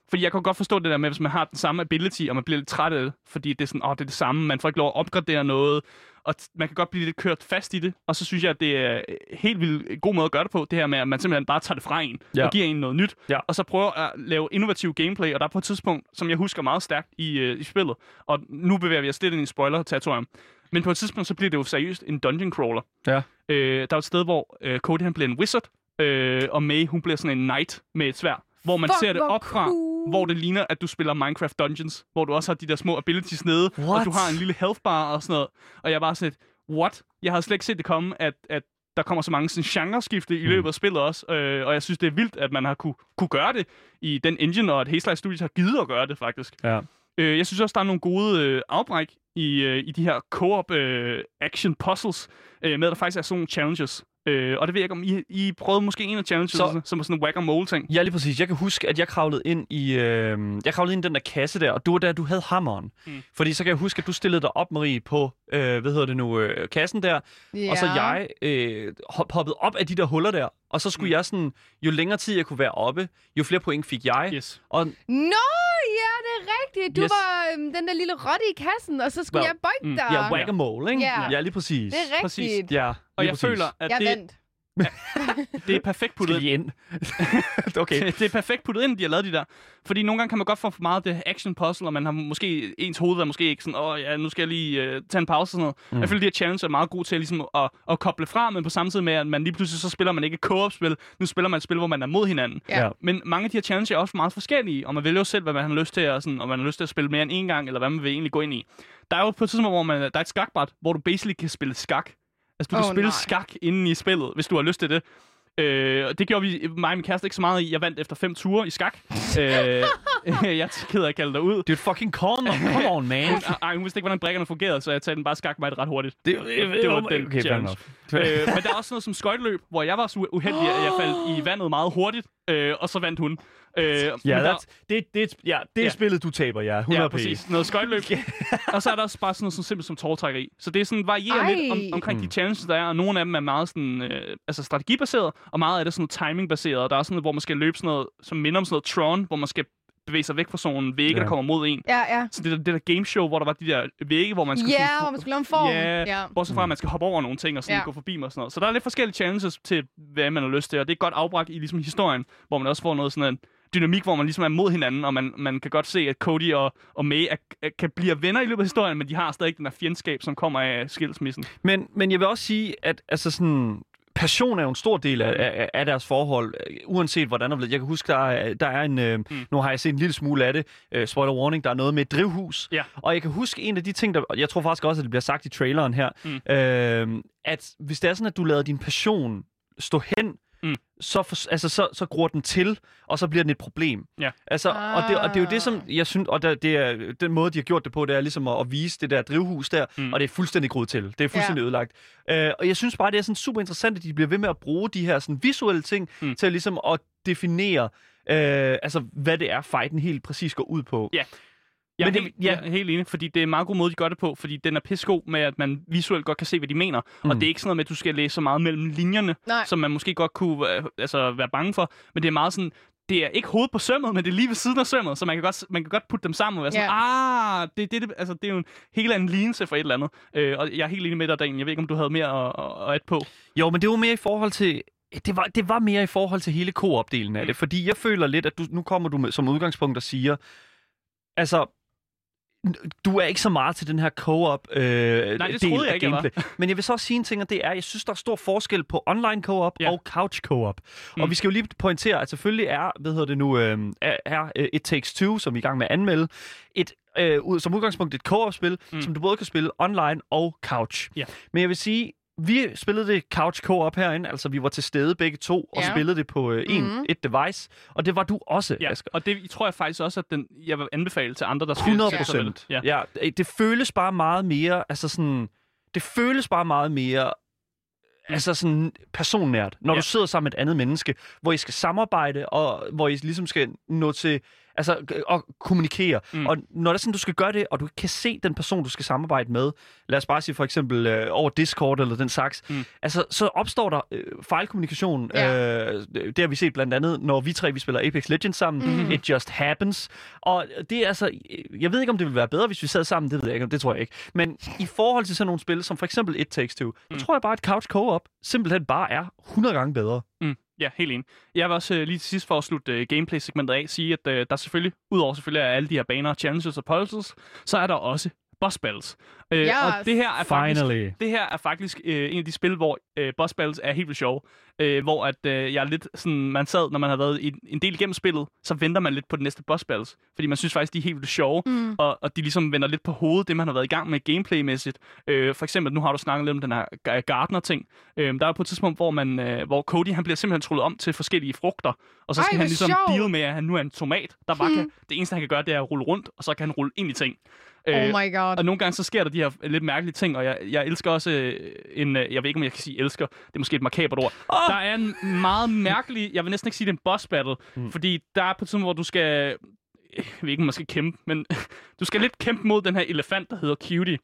Speaker 2: Fordi jeg kan godt forstå det der med, hvis man har den samme ability, og man bliver lidt træt af det, fordi det er sådan, åh, det er det samme, man får ikke lov at opgradere noget, og man kan godt blive lidt kørt fast i det, og så synes jeg, at det er helt vildt god måde at gøre det på, det her med, at man simpelthen bare tager det fra en,
Speaker 1: ja.
Speaker 2: og giver en noget nyt,
Speaker 1: Ja.
Speaker 2: og så prøver at lave innovativ gameplay, og der er på et tidspunkt, som jeg husker meget stærkt i, øh, i spillet, og nu bevæger vi os lidt ind i spoiler-territorium, men på et tidspunkt, så bliver det jo seriøst en dungeon crawler.
Speaker 1: Ja.
Speaker 2: Øh, der er et sted, hvor øh, Cody han bliver en wizard, øh, og May hun bliver sådan en knight med et svær, hvor man
Speaker 3: Fuck,
Speaker 2: ser det op fra,
Speaker 3: cool.
Speaker 2: hvor det ligner, at du spiller Minecraft Dungeons, hvor du også har de der små abilities nede,
Speaker 1: What?
Speaker 2: og du har en lille health bar og sådan noget. Og jeg bare sådan lidt, what? Jeg havde slet ikke set det komme, at, at der kommer så mange sådan, genreskifte i løbet af spillet også, øh, og jeg synes, det er vildt, at man har kunne, kunne gøre det i den engine, og at Hazelight Studios har givet at gøre det, faktisk.
Speaker 1: Ja.
Speaker 2: Øh, jeg synes også, der er nogle gode øh, afbræk i, øh, i de her co-op øh, action puzzles, øh, med at der faktisk er sådan nogle challenges. Øh, og det ved jeg ikke, om I, I prøvede måske en af challenges,
Speaker 1: Så-
Speaker 2: som var sådan en whack-a-mole-ting.
Speaker 1: Ja, lige præcis. Jeg kan huske, at jeg kravlede ind i, øh, jeg kravlede ind i den der kasse der, og det var der, du havde hammeren. Mm. Fordi så kan jeg huske, at du stillede dig op, Marie, på, øh, hvad hedder det nu, øh, kassen der,
Speaker 3: Ja.
Speaker 1: og så jeg øh, hop, hoppede op af de der huller der, og så skulle mm. jeg sådan, jo længere tid jeg kunne være oppe, jo flere point fik jeg.
Speaker 2: Yes.
Speaker 1: Og
Speaker 3: Nå, ja, det er rigtigt. Du
Speaker 1: Yes.
Speaker 3: var øhm, den der lille rotte i kassen, og så skulle
Speaker 1: Well,
Speaker 3: jeg bøjte
Speaker 2: mm,
Speaker 3: dig.
Speaker 1: ja, whack-a-mole, ikke?
Speaker 3: Ja.
Speaker 1: Ja, lige præcis.
Speaker 3: Det er rigtigt.
Speaker 2: Præcis.
Speaker 1: Ja,
Speaker 2: Og
Speaker 1: lige
Speaker 2: jeg
Speaker 1: præcis.
Speaker 2: føler, at
Speaker 3: Jeg
Speaker 2: det,
Speaker 3: vandt. *laughs*
Speaker 2: det er perfekt puttet
Speaker 1: Skal
Speaker 2: ind. *laughs*
Speaker 1: okay.
Speaker 2: det er perfekt puttet ind, de har lavet de der. Fordi nogle gange kan man godt få for meget af det action puzzle, og man har måske ens hoved er måske ikke sådan, åh ja, nu skal jeg lige øh, tage en pause og sådan noget. Mm. Jeg føler, de her challenges er meget gode til ligesom, at, at koble fra, men på samme tid med, at man lige pludselig så spiller man ikke et co-op-spil. Nu spiller man et spil, hvor man er mod hinanden.
Speaker 1: Ja.
Speaker 2: Men mange af de her challenges er også meget forskellige, og man vælger jo selv, hvad man har lyst til, og sådan, om man har lyst til at spille mere end en gang, eller hvad man vil egentlig gå ind i. Der er jo på et tidspunkt, hvor man, der er et skakbræt, hvor du basically kan spille skak. Altså, du kan spille
Speaker 3: nej.
Speaker 2: skak inde i spillet, hvis du har lyst til det. Øh, og det gjorde vi, mig og min kæreste ikke så meget i. Jeg vandt efter fem ture i skak. øh, *laughs* jeg er ked af at kalde dig ud.
Speaker 1: Det er et fucking corner. Come on, man. *laughs*
Speaker 2: Ej, hun vidste ikke, hvordan brækkerne fungerede, så jeg talte den bare skak mig ret hurtigt.
Speaker 1: Det,
Speaker 2: det var den
Speaker 1: okay,
Speaker 2: challenge. øh, men der er også sådan noget som skøjteløb, hvor jeg var så uheldig, at jeg faldt i vandet meget hurtigt, øh, og så vandt hun. Øh,
Speaker 1: Ja,
Speaker 2: der,
Speaker 1: det, det, ja, det er
Speaker 2: Ja.
Speaker 1: spillet, du taber, ja. 100
Speaker 2: Ja, præcis. Noget skøjteløb. *laughs* og så er der også bare sådan noget så simpelt som tårtrækkeri. Så det er sådan varierer
Speaker 3: Ej.
Speaker 2: lidt om, omkring
Speaker 1: Mm.
Speaker 2: de challenges, der er, og nogle af dem er meget sådan, øh, altså strategibaseret, og meget af det er sådan timingbaseret. Og der er sådan noget, hvor man skal løbe sådan noget, som minder om sådan noget Tron, hvor man skal bevæge sig væk fra sådan nogle vægge,
Speaker 1: Ja.
Speaker 2: der kommer mod en.
Speaker 3: Ja, ja.
Speaker 2: Så det der, det der gameshow, hvor der var de der vægge, hvor man skulle...
Speaker 3: Ja,
Speaker 2: sådan-
Speaker 3: hvor man skulle lave en form.
Speaker 2: Ja,
Speaker 3: Ja.
Speaker 2: bortset fra, at man skal hoppe over nogle ting og sådan
Speaker 3: Ja.
Speaker 2: gå forbi dem og sådan noget. Så der er lidt forskellige challenges til, hvad man har lyst til, og det er godt afbragt i ligesom historien, hvor man også får noget sådan en dynamik, hvor man ligesom er mod hinanden, og man, man kan godt se, at Cody og, og May er, er, kan blive venner i løbet af historien, men de har stadig den der fjendskab, som kommer af skilsmissen.
Speaker 1: Men, men jeg vil også sige, at altså sådan, passion er jo en stor del af, af, af deres forhold, øh, uanset hvordan og Jeg kan huske, der er, der er en... Øh, mm. Nu har jeg set en lille smule af det. Øh, spoiler warning, der er noget med et drivhus.
Speaker 2: Ja.
Speaker 1: Og jeg kan huske en af de ting, der... Jeg tror faktisk også, at det bliver sagt i traileren her.
Speaker 2: Mm.
Speaker 1: Øh, at hvis det er sådan, at du lader din passion stå hen,
Speaker 2: Mm.
Speaker 1: så, for, altså, så, så gror den til, og så bliver den et problem.
Speaker 2: Ja.
Speaker 1: Altså, og, det, og det er jo det, som jeg synes, og der, det er, den måde, de har gjort det på, det er ligesom at, at vise det der drivhus der,
Speaker 2: Mm.
Speaker 1: og det er fuldstændig groet til. Det er fuldstændig ja. ødelagt. Øh, og jeg synes bare, det er sådan super interessant, at de bliver ved med at bruge de her sådan visuelle ting
Speaker 2: Mm.
Speaker 1: til ligesom at definere, øh, altså, hvad det er, fighten helt præcis går ud på.
Speaker 2: Ja. Jeg er,
Speaker 1: Men det-
Speaker 2: helt,
Speaker 1: ja.
Speaker 2: jeg er helt enig, fordi det er en meget god måde, de gør det på, fordi den er pissegod med, at man visuelt godt kan se, hvad de mener. Mm. Og
Speaker 1: Mm.
Speaker 2: det er ikke sådan noget med, at du skal læse så meget mellem linjerne,
Speaker 3: Nej.
Speaker 2: som man måske godt kunne øh, altså, være bange for. Men det er meget sådan, det er ikke hovedet på sømmet, men det er lige ved siden af sømmet, så man kan godt, man kan godt putte dem sammen og være sådan, ah, det, det, det, altså, det er jo en helt anden lignelse for et eller andet. Øh, og jeg er helt enig med dig, Dan. Jeg ved ikke, om du havde mere at, at, at på.
Speaker 1: Jo, men det var mere i forhold til... Det var, det var mere i forhold til hele koop-delen af
Speaker 2: Mm.
Speaker 1: det, fordi jeg føler lidt, at du, nu kommer du med, som udgangspunkt og siger, altså, du er ikke så meget til den her co-op øh,
Speaker 2: Nej, det
Speaker 1: del
Speaker 2: jeg
Speaker 1: af
Speaker 2: ikke, jeg.
Speaker 1: Men jeg vil så også sige en ting, og det er, jeg synes, der er stor forskel på online co-op
Speaker 2: Ja.
Speaker 1: og couch co-op.
Speaker 2: Mm.
Speaker 1: Og vi skal jo lige pointere, at selvfølgelig er, hvad hedder det nu, øh, er, øh, It Takes Two, som vi er i gang med at anmelde, et, øh, ud- som udgangspunkt et co-op-spil,
Speaker 2: mm.
Speaker 1: som du både kan spille online og couch.
Speaker 2: Ja.
Speaker 1: Men jeg vil sige, vi spillede det couch co-op herinde, altså vi var til stede begge to, og
Speaker 3: Ja.
Speaker 1: spillede det på øh, en,
Speaker 3: Mhm.
Speaker 1: et device, og det var du også,
Speaker 2: Ja,
Speaker 1: Asger.
Speaker 2: og det tror jeg faktisk også, at den, jeg vil anbefale til andre, der skal
Speaker 1: 100
Speaker 2: sætte sig ved det.
Speaker 1: procent.
Speaker 2: Ja.
Speaker 1: Ja. ja, det- det føles bare meget mere, altså sådan, det føles bare meget mere, altså sådan personnært, når
Speaker 2: Ja.
Speaker 1: du sidder sammen med et andet menneske, hvor I skal samarbejde, og hvor I ligesom skal nå til altså, og kommunikere.
Speaker 2: Mm.
Speaker 1: Og når det er sådan, du skal gøre det, og du kan se den person, du skal samarbejde med, lad os bare sige for eksempel øh, over Discord eller den slags,
Speaker 2: Mm.
Speaker 1: altså så opstår der øh, fejlkommunikation.
Speaker 3: Ja.
Speaker 1: Øh, det har vi set blandt andet, når vi tre vi spiller Apex Legends sammen. Mm. It just happens. Og det er altså, jeg ved ikke, om det ville være bedre, hvis vi sad sammen, det ved jeg ikke, det tror jeg ikke. Men i forhold til sådan nogle spil, som for eksempel It Takes Two, mm. så tror jeg bare, at Couch Co-op simpelthen bare er 100 gange bedre.
Speaker 2: Mm, ja, helt enig. Jeg vil også øh, lige til sidst for at slutte øh, gameplay-segmentet af sige, at øh, der selvfølgelig, udover selvfølgelig alle de her baner, challenges og puzzles, så er der også boss battles. Øh,
Speaker 3: Yes.
Speaker 2: Og det her er faktisk,
Speaker 1: Finally.
Speaker 2: det her er faktisk øh, en af de spil, hvor øh, boss battles er helt vildt sjove. Øh, hvor at øh, jeg er lidt sådan, man sad, når man har været en, en del igennem spillet, så venter man lidt på de næste boss battles. Fordi man synes faktisk, de er helt vildt sjove,
Speaker 3: Mm.
Speaker 2: og, og de ligesom vender lidt på hovedet, det man har været i gang med gameplaymæssigt. Øh, for eksempel, nu har du snakket lidt om den her Ga- Gardner-ting. Øh, der er på et tidspunkt, hvor, man, øh, hvor Cody han bliver simpelthen trullet om til forskellige frugter, og så
Speaker 3: Ej,
Speaker 2: skal
Speaker 3: hvor
Speaker 2: han ligesom
Speaker 3: sjovt.
Speaker 2: deal med, at han nu er en tomat, der bare
Speaker 3: Hmm.
Speaker 2: kan, det eneste, han kan gøre, det er at rulle rundt, og så kan han rulle ind i ting.
Speaker 3: Oh
Speaker 2: Øh,
Speaker 3: my god.
Speaker 2: og nogle gange så sker der de her lidt mærkelige ting, og jeg, jeg elsker også øh, en, øh, jeg ved ikke om jeg kan sige elsker, det er måske et markabert ord.
Speaker 1: Åh!
Speaker 2: Der er en meget mærkelig, jeg vil næsten ikke sige det er en boss battle, mm. fordi der er på et tidspunkt, hvor du skal, jeg ved ikke om man skal kæmpe, men *laughs* du skal lidt kæmpe mod den her elefant, der hedder Cutie.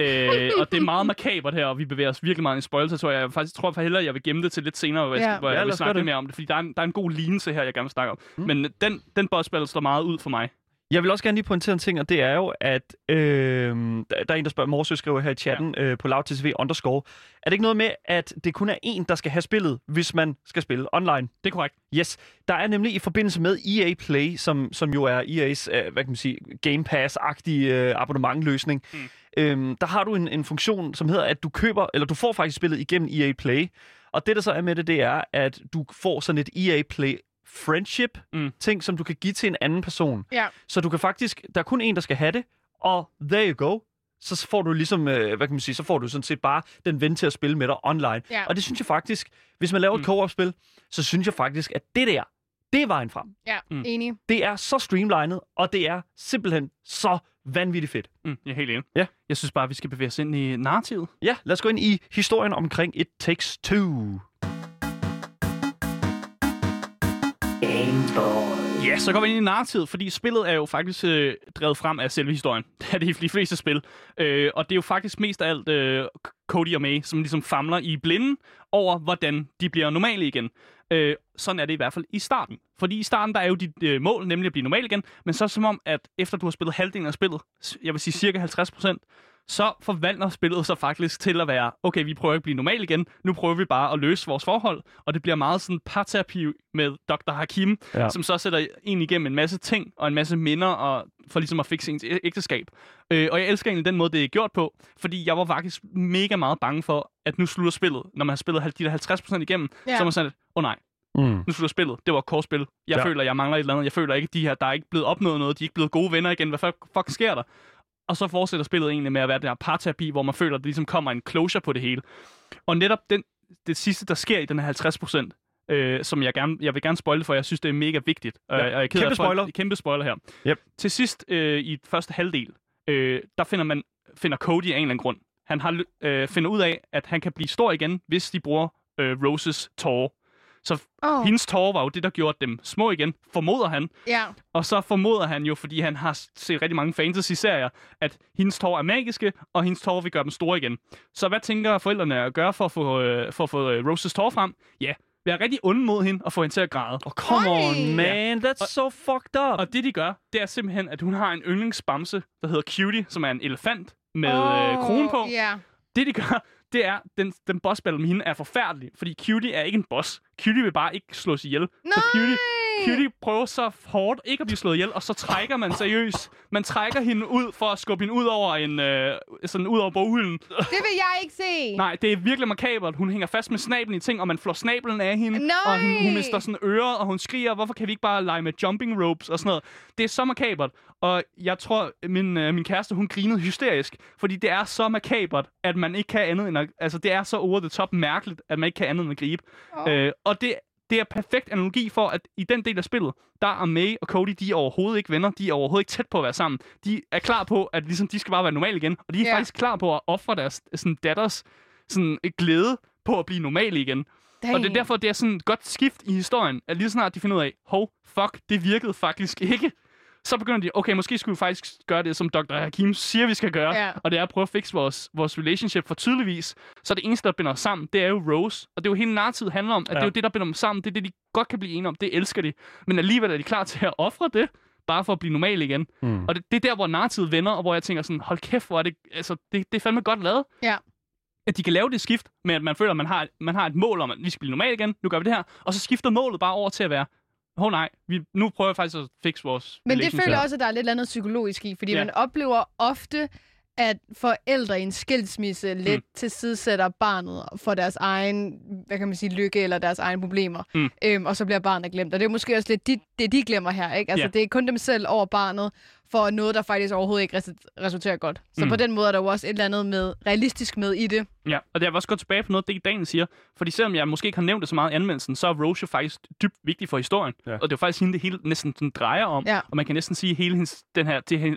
Speaker 2: Øh, og det er meget makabert her, og vi bevæger os virkelig meget i en spoiler, så jeg faktisk tror for hellere, jeg vil gemme det til lidt senere, hvor jeg,
Speaker 3: Ja.
Speaker 2: hvor
Speaker 1: Ja,
Speaker 2: jeg
Speaker 1: lad
Speaker 2: vil snakke lidt mere om det, fordi der er en, der er en god lignelse her, jeg gerne vil snakke om. Mm. Men den, den boss battle står meget ud for mig.
Speaker 1: Jeg vil også gerne lige pointere en ting, og det er jo, at øh, der er en, der spørger, Morsø skriver her i chatten ja. øh, på lavtv underscore. Er det ikke noget med, at det kun er en, der skal have spillet, hvis man skal spille online?
Speaker 2: Det er korrekt.
Speaker 1: Yes, der er nemlig i forbindelse med EA Play, som, som jo er EA's, øh, hvad kan man sige, Game Pass-agtige øh, abonnementløsning, mm. øhm, der har du en, en funktion, som hedder, at du køber, eller du får faktisk spillet igennem EA Play, og det der så er med det, det er, at du får sådan et EA Play friendship
Speaker 2: Mm.
Speaker 1: ting, som du kan give til en anden person.
Speaker 3: Ja.
Speaker 1: Så du kan faktisk, der er kun en, der skal have det, og there you go. Så får du ligesom, øh, hvad kan man sige, så får du sådan set bare den ven til at spille med dig online.
Speaker 3: Ja.
Speaker 1: Og det synes jeg faktisk, hvis man laver et
Speaker 2: Mm.
Speaker 1: co-op-spil, så synes jeg faktisk, at det der, det er vejen frem.
Speaker 3: Ja,
Speaker 2: Mm.
Speaker 3: enig.
Speaker 1: Det er så streamlinet, og det er simpelthen så vanvittigt fedt.
Speaker 2: Mm, jeg er helt enig.
Speaker 1: Ja.
Speaker 2: Jeg synes bare, vi skal bevæge os ind i narrativet.
Speaker 1: Ja, lad os gå ind i historien omkring It Takes Two.
Speaker 2: Ja, så går vi ind i narrativet, fordi spillet er jo faktisk øh, drevet frem af selve historien. *laughs* Det er det i de fleste spil. Øh, og det er jo faktisk mest af alt øh, Cody og May, som ligesom famler i blinden over, hvordan de bliver normale igen. Øh, sådan er det i hvert fald i starten. Fordi i starten, der er jo dit øh, mål, nemlig at blive normal igen, men så er det som om, at efter du har spillet halvdelen af spillet, jeg vil sige cirka 50 procent, så forvandler spillet sig faktisk til at være, okay, vi prøver ikke at blive normal igen, nu prøver vi bare at løse vores forhold, og det bliver meget sådan parterapi med Dr. Hakim,
Speaker 1: Ja.
Speaker 2: som så sætter en igennem en masse ting og en masse minder og for ligesom at fikse ens ægteskab. Øh, og jeg elsker egentlig den måde, det er gjort på, fordi jeg var faktisk mega meget bange for, at nu slutter spillet. Når man har spillet de der 50% igennem,
Speaker 3: Ja.
Speaker 2: så er man sådan, åh oh, nej,
Speaker 1: Mm.
Speaker 2: nu slutter spillet. Det var et kort spil. Jeg
Speaker 1: Ja.
Speaker 2: føler, jeg mangler et eller andet. Jeg føler ikke, de her, der er ikke blevet opnået noget. De er ikke blevet gode venner igen. Hvad fuck, fuck sker der? Og så fortsætter spillet egentlig med at være den her parterapi, hvor man føler, at der ligesom kommer en closure på det hele. Og netop den, det sidste, der sker i den her 50 procent, øh, som jeg, gerne, jeg vil gerne spoile for, jeg synes, det er mega vigtigt.
Speaker 1: Ja.
Speaker 2: Og jeg er
Speaker 1: Kæmpe
Speaker 2: at folk-
Speaker 1: spoiler.
Speaker 2: Kæmpe spoiler her.
Speaker 1: Yep.
Speaker 2: Til sidst, øh, i første halvdel, øh, der finder man finder Cody af en eller anden grund. Han har, øh, finder ud af, at han kan blive stor igen, hvis de bruger øh, Roses tårer. Så
Speaker 3: Oh.
Speaker 2: hendes tårer var jo det, der gjorde dem små igen, formoder han.
Speaker 3: Ja.
Speaker 2: Og så formoder han jo, fordi han har set rigtig mange fantasy-serier, at hendes tårer er magiske, og hendes tårer vil gøre dem store igen. Så hvad tænker forældrene at gøre for at få, øh, for at få øh, Roses tårer frem? Ja, være rigtig onde mod hende og få hende til at græde.
Speaker 1: Oh, come
Speaker 3: Oj.
Speaker 1: on, man. That's so fucked up.
Speaker 2: Og det, de gør, det er simpelthen, at hun har en yndlingsbamse, der hedder Cutie, som er en elefant med
Speaker 3: Åh,
Speaker 2: øh, krone på.
Speaker 3: Ja.
Speaker 2: Det, de gør, det er, den, den boss battle med hende er forfærdelig, fordi Cutie er ikke en boss. Cutie vil bare ikke slås ihjel. Så Cutie, Cutie prøver så hårdt ikke at blive slået ihjel, og så trækker man seriøst. Man trækker hende ud for at skubbe hende ud over en, øh, sådan ud over boghylden.
Speaker 3: Det vil jeg ikke se.
Speaker 2: Nej, det er virkelig makabert. Hun hænger fast med snablen i ting, og man flår snablen af hende.
Speaker 3: Nej!
Speaker 2: Og hun, hun mister sådan øret, og hun skriger, hvorfor kan vi ikke bare lege med jumping ropes og sådan noget. Det er så makabert. Og jeg tror, min, øh, min kæreste, hun grinede hysterisk. Fordi det er så makabert, at man ikke kan andet end at... Altså, det er så over the top mærkeligt, at man ikke kan andet end at gribe.
Speaker 3: Åh.
Speaker 2: Øh, og det, det er perfekt analogi for, at i den del af spillet, der er May og Cody, de er overhovedet ikke venner. De er overhovedet ikke tæt på at være sammen. De er klar på, at ligesom, de skal bare være normale igen. Og de er
Speaker 3: Ja.
Speaker 2: faktisk klar på at ofre deres sådan, datters sådan, glæde på at blive normale igen.
Speaker 3: Dang.
Speaker 2: Og det er derfor, det er sådan et godt skift i historien, at lige så snart de finder ud af, hov, fuck, det virkede faktisk ikke. Så begynder de, okay, måske skulle vi faktisk gøre det, som Dr. Hakim siger, vi skal gøre.
Speaker 3: Ja.
Speaker 2: Og det er at prøve at fikse vores, vores relationship. For tydeligvis, så det eneste, der binder os sammen, det er jo Rose. Og det er jo hele narrativet handler om, at ja. det er jo det, der binder dem sammen. Det er det, de godt kan blive enige om. Det elsker de. Men alligevel er de klar til at ofre det, bare for at blive normal igen.
Speaker 1: Mm.
Speaker 2: Og det, det er der, hvor narrativet vender, og hvor jeg tænker sådan, hold kæft, hvor er det, altså, det, det er fandme godt lavet.
Speaker 3: Ja.
Speaker 2: At de kan lave det skift med, at man føler, at man har, man har et mål om, at vi skal blive normal igen, nu gør vi det her, og så skifter målet bare over til at være, åh oh, nej, vi, nu prøver jeg faktisk at fikse vores
Speaker 3: Men det
Speaker 2: relationship."
Speaker 3: føler jeg også, at der er lidt andet psykologisk i, fordi
Speaker 2: Ja.
Speaker 3: man oplever ofte, at forældre i en skilsmisse lidt
Speaker 2: Mm.
Speaker 3: tilsidesætter barnet for deres egen, hvad kan man sige, lykke eller deres egne problemer.
Speaker 2: Mm.
Speaker 3: Øhm, og så bliver barnet glemt. Og det er måske også lidt de, det, de glemmer her, ikke? Altså,
Speaker 2: Ja.
Speaker 3: det er kun dem selv over barnet, for noget, der faktisk overhovedet ikke resu- resulterer godt. Så
Speaker 2: Mm.
Speaker 3: på den måde er der jo også et eller andet med, realistisk med i det.
Speaker 2: Ja, og det er også godt tilbage på noget, det Daniel siger. Fordi selvom jeg måske ikke har nævnt det så meget i anmeldelsen, så er Rose jo faktisk dybt vigtig for historien.
Speaker 1: Ja.
Speaker 2: Og det er jo faktisk hende, det hele næsten sådan drejer om.
Speaker 3: Ja.
Speaker 2: Og man kan næsten sige, at hele hendes, den her, det,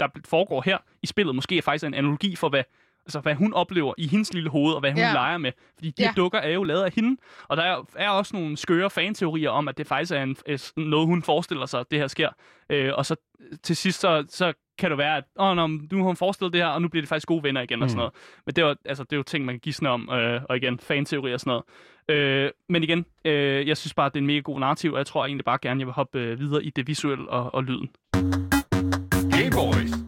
Speaker 2: der foregår her i spillet, måske er faktisk en analogi for, hvad, altså, hvad hun oplever i hendes lille hoved, og hvad hun
Speaker 3: Ja.
Speaker 2: leger med. Fordi de
Speaker 3: Ja.
Speaker 2: dukker er jo lavet af hende. Og der er, også nogle skøre fanteorier om, at det faktisk er en, noget, hun forestiller sig, at det her sker. Øh, og så til sidst, så, så kan det være, at oh, nå, nu har hun forestillet det her, og nu bliver det faktisk gode venner igen mm. og sådan noget. Men det er, jo, altså, det er jo ting, man kan gisne om, øh, og igen, fanteorier og sådan noget. Øh, men igen, øh, jeg synes bare, at det er en mega god narrativ, og jeg tror egentlig bare gerne, jeg vil hoppe øh, videre i det visuelle og, og lyden.
Speaker 7: Hey boys.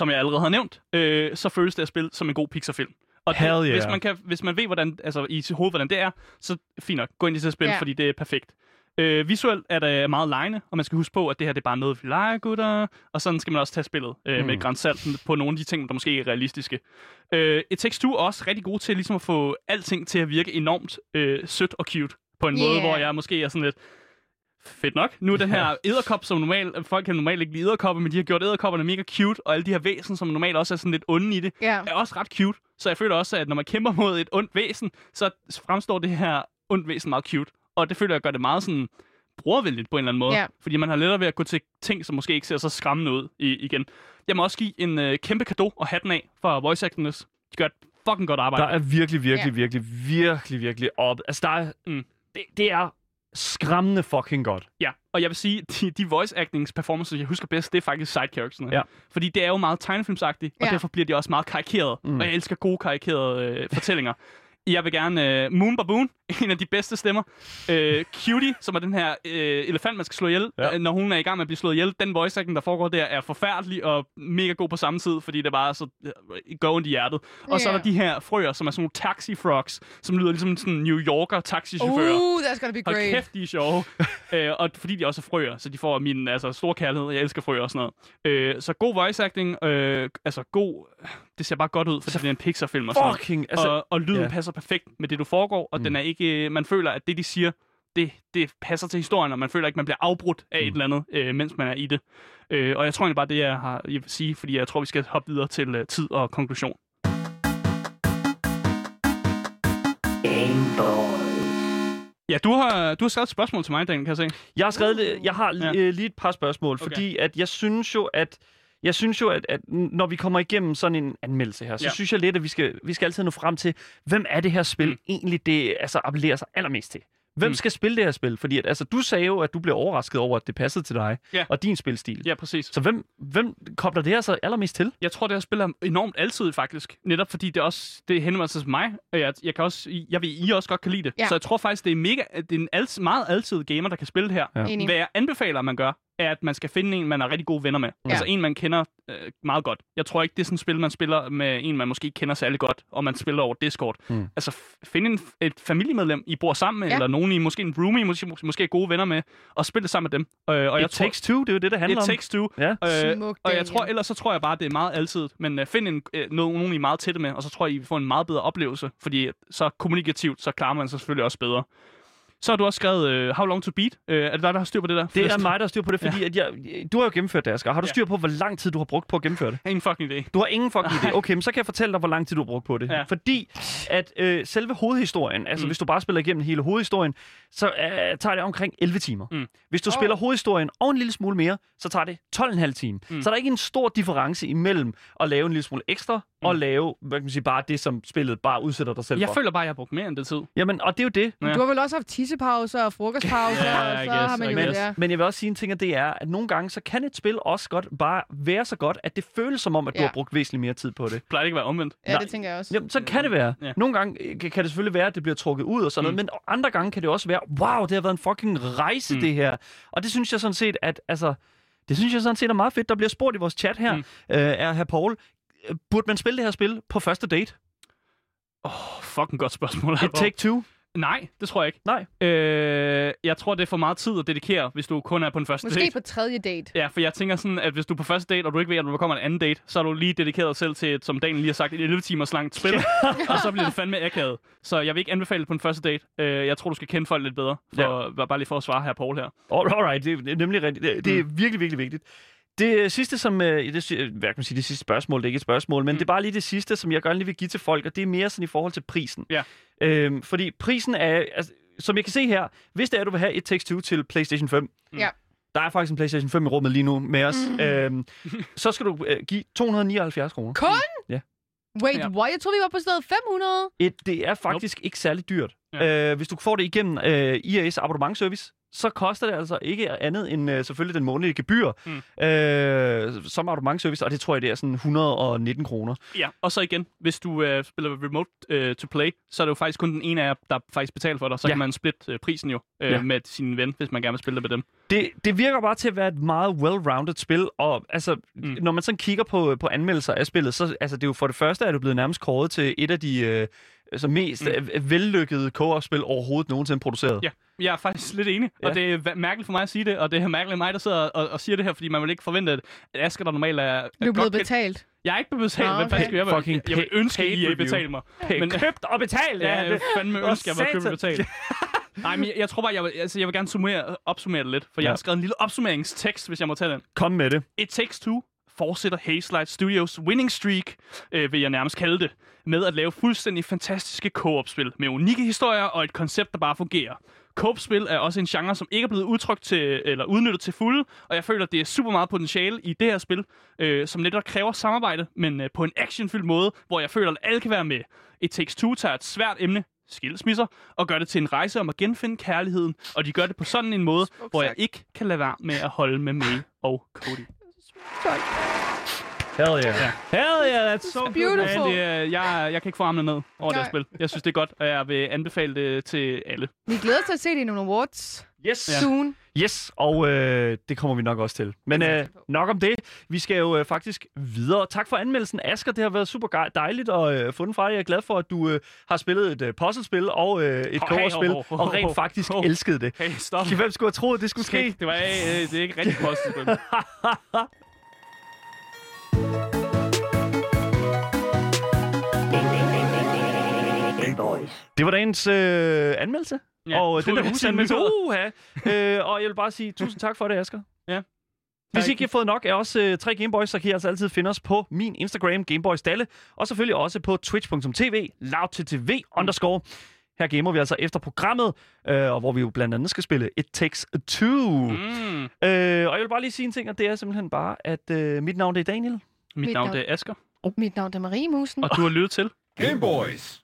Speaker 2: Som jeg allerede har nævnt, øh, så føles det at spille som en god Pixar-film. Og det,
Speaker 1: yeah.
Speaker 2: hvis, man kan, hvis man ved, hvordan, altså, i sit hoved, hvordan det er, så fint nok, gå ind i det spil,
Speaker 3: ja.
Speaker 2: fordi det er perfekt. Øh, visuelt er det meget lejende, og man skal huske på, at det her det er bare noget, vi leger, gutter. Og sådan skal man også tage spillet øh, mm. med et grænsalt på nogle af de ting, der måske ikke er realistiske. Øh, et Takes Two er også rigtig god til ligesom at få alting til at virke enormt øh, sødt og cute. På en yeah. måde,
Speaker 3: Yeah.
Speaker 2: hvor jeg måske er sådan lidt... Fedt nok. Nu er den her *laughs* æderkop, som normalt... Folk kan normalt ikke lide æderkopper, men de har gjort æderkopperne mega cute, og alle de her væsen, som normalt også er sådan lidt onde i det,
Speaker 3: Ja.
Speaker 2: er også ret cute. Så jeg føler også, at når man kæmper mod et ondt væsen, så fremstår det her ondt væsen meget cute. Og det føler jeg gør det meget sådan brugervenligt på en eller anden måde.
Speaker 3: Ja.
Speaker 2: Fordi man har lettere ved at gå til ting, som måske ikke ser så skræmmende ud i, igen. Jeg må også give en øh, kæmpe gave og hatten af for voice actors. De gør et fucking godt arbejde.
Speaker 1: Der er virkelig, virkelig,
Speaker 3: Ja.
Speaker 1: virkelig, virkelig, virkelig op. Altså, der er,
Speaker 2: Mm.
Speaker 1: det, det er skræmmende fucking godt.
Speaker 2: Ja, og jeg vil sige, *laughs* de, de voice actings performances, jeg husker bedst, det er faktisk side charactersne.
Speaker 1: Ja.
Speaker 2: Fordi det er jo meget tegnefilmsagtigt, og
Speaker 3: Ja.
Speaker 2: derfor bliver de også meget karikerede.
Speaker 1: Mm.
Speaker 2: Og jeg elsker gode karikerede øh, fortællinger. *laughs* Jeg vil gerne uh, Moon Baboon, *laughs* en af de bedste stemmer. Uh, Cutie, som er den her uh, elefant, man skal slå ihjel,
Speaker 1: Ja.
Speaker 2: ja. når hun er i gang med at blive slået ihjel. Den voice acting, der foregår der, er forfærdelig og mega god på samme tid, fordi det bare er så uh, går ondt i hjertet. Og så er der de her frøer, som er sådan nogle taxi frogs, som lyder ligesom sådan New Yorker taxichauffører.
Speaker 3: Uh, that's gonna be
Speaker 2: Hold
Speaker 3: great.
Speaker 2: kæft, de er sjove. *laughs* øh, og fordi de også er frøer, så de får min altså, store kærlighed. Jeg elsker frøer og sådan noget. Øh, så god voice acting. Øh, altså god... Det ser bare godt ud, fordi det er en Pixar-film og sådan.
Speaker 1: Fucking, altså...
Speaker 2: og, og lyden yeah. passer perfekt med det, du foregår, og mm. den er ikke... Man føler, at det, de siger, det, det passer til historien, og man føler ikke, man bliver afbrudt af mm. et eller andet, øh, mens man er i det. Øh, og jeg tror egentlig bare, det jeg har jeg vil sige, fordi jeg tror, vi skal hoppe videre til øh, tid og konklusion. Ja, du har, du har skrevet et spørgsmål til mig, Daniel, kan jeg se.
Speaker 1: Jeg har skrevet, jeg har
Speaker 2: Ja.
Speaker 1: ja. lige et par spørgsmål,
Speaker 2: Okay.
Speaker 1: fordi at jeg synes jo, at jeg synes jo, at, at når vi kommer igennem sådan en anmeldelse her, så
Speaker 2: Ja.
Speaker 1: synes jeg lidt, at vi skal, vi skal altid nå frem til, hvem er det her spil
Speaker 2: Mm.
Speaker 1: egentlig, det altså, appellerer sig allermest til? Hvem
Speaker 2: Mm.
Speaker 1: skal spille det her spil? Fordi at, altså, du sagde jo, at du blev overrasket over, at det passede til dig
Speaker 2: Ja.
Speaker 1: og din spilstil.
Speaker 2: Ja, præcis.
Speaker 1: Så hvem, hvem kobler det her så allermest til?
Speaker 2: Jeg tror, det her spiller enormt altid faktisk. Netop fordi det også det henvender sig til mig. Og jeg, jeg, kan også, jeg ved, I også godt kan lide det.
Speaker 3: Ja.
Speaker 2: Så jeg tror faktisk, det er, mega, det er en alt, meget altid gamer, der kan spille det her.
Speaker 1: Ja.
Speaker 2: Hvad jeg anbefaler, man gør, er, at man skal finde en, man er rigtig gode venner med. Ja. Altså en, man kender øh, meget godt. Jeg tror ikke, det er sådan et spil, man spiller med en, man måske ikke kender særlig godt, og man spiller over Discord.
Speaker 1: Mm.
Speaker 2: Altså f- finde en, et familiemedlem, I bor sammen med,
Speaker 3: Ja.
Speaker 2: eller nogen, I måske en roomie, måske, måske, er gode venner med, og spille sammen med dem. Øh, og
Speaker 1: It
Speaker 2: jeg tror,
Speaker 1: takes two, det er jo det, det handler
Speaker 2: It
Speaker 1: om.
Speaker 2: takes two.
Speaker 1: Ja.
Speaker 2: Øh, og jeg tror, ellers så tror jeg bare, det er meget altid. Men uh, find en, uh, nogen, nogen, I er meget tætte med, og så tror jeg, I får en meget bedre oplevelse. Fordi øh, så kommunikativt, så klarer man sig selvfølgelig også bedre. Så har du også skrevet uh, How Long to Beat. Uh, er det dig, der har styr på det der?
Speaker 1: Det er
Speaker 2: Først.
Speaker 1: mig, der har styr på det, fordi ja. at jeg, du har jo gennemført det, Asger. Har du
Speaker 2: Ja.
Speaker 1: styr på, hvor lang tid du har brugt på at gennemføre det?
Speaker 2: Ingen fucking idé.
Speaker 1: Du har ingen fucking idé. Okay, men så kan jeg fortælle dig, hvor lang tid du har brugt på det.
Speaker 2: Ja.
Speaker 1: Fordi at øh, selve hovedhistorien, altså
Speaker 2: mm.
Speaker 1: hvis du bare spiller igennem hele hovedhistorien, så uh, tager det omkring 11 timer.
Speaker 2: Mm.
Speaker 1: Hvis du
Speaker 3: Åh.
Speaker 1: spiller hovedhistorien og en lille smule mere, så tager det 12,5 timer.
Speaker 2: Mm.
Speaker 1: Så der er ikke en stor difference imellem at lave en lille smule ekstra,
Speaker 2: Mm.
Speaker 1: og lave, hvad kan man sige, bare det, som spillet bare udsætter dig selv
Speaker 2: Jeg
Speaker 1: for.
Speaker 2: føler bare, at jeg har brugt mere end det tid.
Speaker 1: Jamen, og det er jo det.
Speaker 2: Ja.
Speaker 3: Du har vel også haft tissepauser og frokostpauser, *laughs*
Speaker 2: Ja,
Speaker 3: og så
Speaker 2: guess,
Speaker 3: har man jo
Speaker 2: guess.
Speaker 3: det.
Speaker 1: Men jeg vil også sige en ting, og det er, at nogle gange, så kan et spil også godt bare være så godt, at det føles som om, at du
Speaker 3: Ja.
Speaker 1: har brugt væsentligt mere tid på det.
Speaker 2: Plejer det ikke at være omvendt?
Speaker 3: Ja,
Speaker 1: Nej.
Speaker 3: det tænker jeg også.
Speaker 1: Jamen, så kan det være.
Speaker 2: Ja.
Speaker 1: Nogle gange øh, kan det selvfølgelig være, at det bliver trukket ud og sådan noget,
Speaker 2: Mm.
Speaker 1: men andre gange kan det også være, wow, det har været en fucking rejse,
Speaker 2: Mm.
Speaker 1: det her. Og det synes jeg sådan set, at altså, det synes jeg sådan set er meget fedt. Der bliver spurgt i vores chat her,
Speaker 2: Mm.
Speaker 1: øh, er her Paul, øh, burde man spille det her spil på første date?
Speaker 2: Åh, oh, fucking godt spørgsmål.
Speaker 1: Et take two?
Speaker 2: Nej, det tror jeg ikke.
Speaker 1: Nej.
Speaker 2: Øh, jeg tror, det er for meget tid at dedikere, hvis du kun er på en første
Speaker 3: Måske
Speaker 2: date.
Speaker 3: på tredje date.
Speaker 2: Ja, for jeg tænker sådan, at hvis du er på første date, og du ikke ved, at der kommer en anden date, så har du lige dedikeret dig selv til, et, som Daniel lige har sagt, et 11 timers langt spil, *laughs* og så bliver det fandme akavet. Så jeg vil ikke anbefale det på en første date. Øh, jeg tror, du skal kende folk lidt bedre, for, ja. bare lige for at svare her, Paul her.
Speaker 1: All- Alright, det, er nemlig rigtigt. Det, det er
Speaker 2: Mm.
Speaker 1: virkelig, virkelig vigtigt. Det sidste, som... øh, Det, sy- hvad kan man sige, det sidste spørgsmål, det er ikke et spørgsmål, men
Speaker 2: Mm.
Speaker 1: det er bare lige det sidste, som jeg gerne lige vil give til folk, og det er mere sådan i forhold til prisen.
Speaker 2: Ja.
Speaker 1: Øhm, fordi prisen er... Altså, som jeg kan se her, hvis det er, at du vil have et Takes Two til PlayStation 5,
Speaker 3: Ja.
Speaker 1: der er faktisk en PlayStation 5 i rummet lige nu med os,
Speaker 3: Mm.
Speaker 1: øhm, så skal du øh, give 279 kroner.
Speaker 3: Kun?
Speaker 1: Ja.
Speaker 3: Wait,
Speaker 2: Ja.
Speaker 3: what? Jeg troede, vi var på stedet 500.
Speaker 1: Et, det er faktisk nope. ikke særlig dyrt.
Speaker 2: Ja.
Speaker 1: Øh, hvis du får det igennem øh, EA's abonnementservice, så koster det altså ikke andet end øh, selvfølgelig den månedlige gebyr
Speaker 2: Mm.
Speaker 1: øh, som abonnementservice, og det tror jeg, det er sådan 119 kroner.
Speaker 2: Ja, og så igen, hvis du øh, spiller remote øh, to play, så er det jo faktisk kun den ene af jer, der faktisk betaler for dig. Så
Speaker 1: Ja.
Speaker 2: kan man splitte øh, prisen jo øh,
Speaker 1: Ja.
Speaker 2: med sin ven, hvis man gerne vil spille det med dem.
Speaker 1: Det, det virker bare til at være et meget well-rounded spil, og altså,
Speaker 2: Mm.
Speaker 1: når man sådan kigger på, på anmeldelser af spillet, så altså, det er jo for det første, er det blevet nærmest kåret til et af de øh, altså, mest
Speaker 2: Mm.
Speaker 1: mm. vellykkede co-op-spil overhovedet nogensinde produceret.
Speaker 2: Ja, jeg er faktisk lidt enig, ja. og
Speaker 1: Ja.
Speaker 2: det er mærkeligt for mig at sige det, og det er mærkeligt mig, der sidder og, og siger det her, fordi man vil ikke forvente, at Asger, der normalt er... er
Speaker 3: Du er blevet
Speaker 2: godt kendt-
Speaker 3: betalt.
Speaker 2: Jeg er ikke blevet betalt, hvad fanden skal jeg være?
Speaker 1: Fucking
Speaker 2: Jeg vil ønske, at I betaler mig. Men-
Speaker 1: købt og betalt!
Speaker 2: Ja, jeg vil fandme ønske, at jeg var købt og betalt. Nej, men jeg, jeg tror bare, jeg vil, altså, jeg vil gerne summere, opsummere det lidt, for ja. jeg har skrevet en lille opsummeringstekst, hvis jeg må tage den.
Speaker 1: Kom med det.
Speaker 2: It Takes Two fortsætter Hazelight Studios winning streak, øh, vil jeg nærmest kalde det, med at lave fuldstændig fantastiske co-op-spil med unikke historier og et koncept, der bare fungerer. Co-op-spil er også en genre, som ikke er blevet udtrykt til, eller udnyttet til fulde, og jeg føler, at det er super meget potentiale i det her spil, øh, som netop kræver samarbejde, men øh, på en actionfyldt måde, hvor jeg føler, at alle kan være med. It Takes Two tager et svært emne, skilsmisser, og gør det til en rejse om at genfinde kærligheden, og de gør det på sådan en måde, hvor jeg ikke kan lade være med at holde med May og Cody.
Speaker 1: Hell yeah.
Speaker 2: Ja.
Speaker 1: Hell yeah, that's so
Speaker 3: Beautiful.
Speaker 2: Men det, er- jeg, jeg kan ikke få armene ned over det
Speaker 3: Nej.
Speaker 2: spil. Jeg synes, det er godt, og jeg vil anbefale det til alle.
Speaker 3: Vi glæder os til at se det i nogle awards
Speaker 1: Yes.
Speaker 3: Soon.
Speaker 1: Yes, og øh, det kommer vi nok også til. Men
Speaker 3: Det
Speaker 1: øh, nok om det. Vi skal jo øh, faktisk videre. Tak for anmeldelsen, Asger. Det har været super dejligt at øh, få den fra dig. Jeg er glad for, at du øh, har spillet et øh, puzzlespil og øh, et kogerspil,
Speaker 2: hey, hov, hov,
Speaker 1: og
Speaker 2: hov,
Speaker 1: rent faktisk
Speaker 2: Hov.
Speaker 1: elskede det.
Speaker 2: Hey, stop.
Speaker 1: Hvem skulle have troet, det skulle ske?
Speaker 2: Det, var, øh, det er ikke rigtig *laughs* positivt.
Speaker 1: Det var dagens øh, anmeldelse.
Speaker 2: Ja,
Speaker 1: og øh, den der husanmeldelse. Uha. øh, og jeg vil bare sige tusind tak for det, Asger.
Speaker 2: Ja.
Speaker 1: Hvis ikke I har fået nok af os øh, tre Gameboys, så kan I altså altid finde os på min Instagram, Gameboys Dalle, og selvfølgelig også på twitch.tv, loudttv underscore. Her gamer vi altså efter programmet, øh, og hvor vi jo blandt andet skal spille It Takes Two.
Speaker 2: Mm.
Speaker 1: Øh, og jeg vil bare lige sige en ting, og det er simpelthen bare, at øh, mit navn det er Daniel.
Speaker 2: Mit navn det er Asger,
Speaker 3: Mit navn er Marie Musen.
Speaker 2: og du har lyttet til
Speaker 7: Game Boys.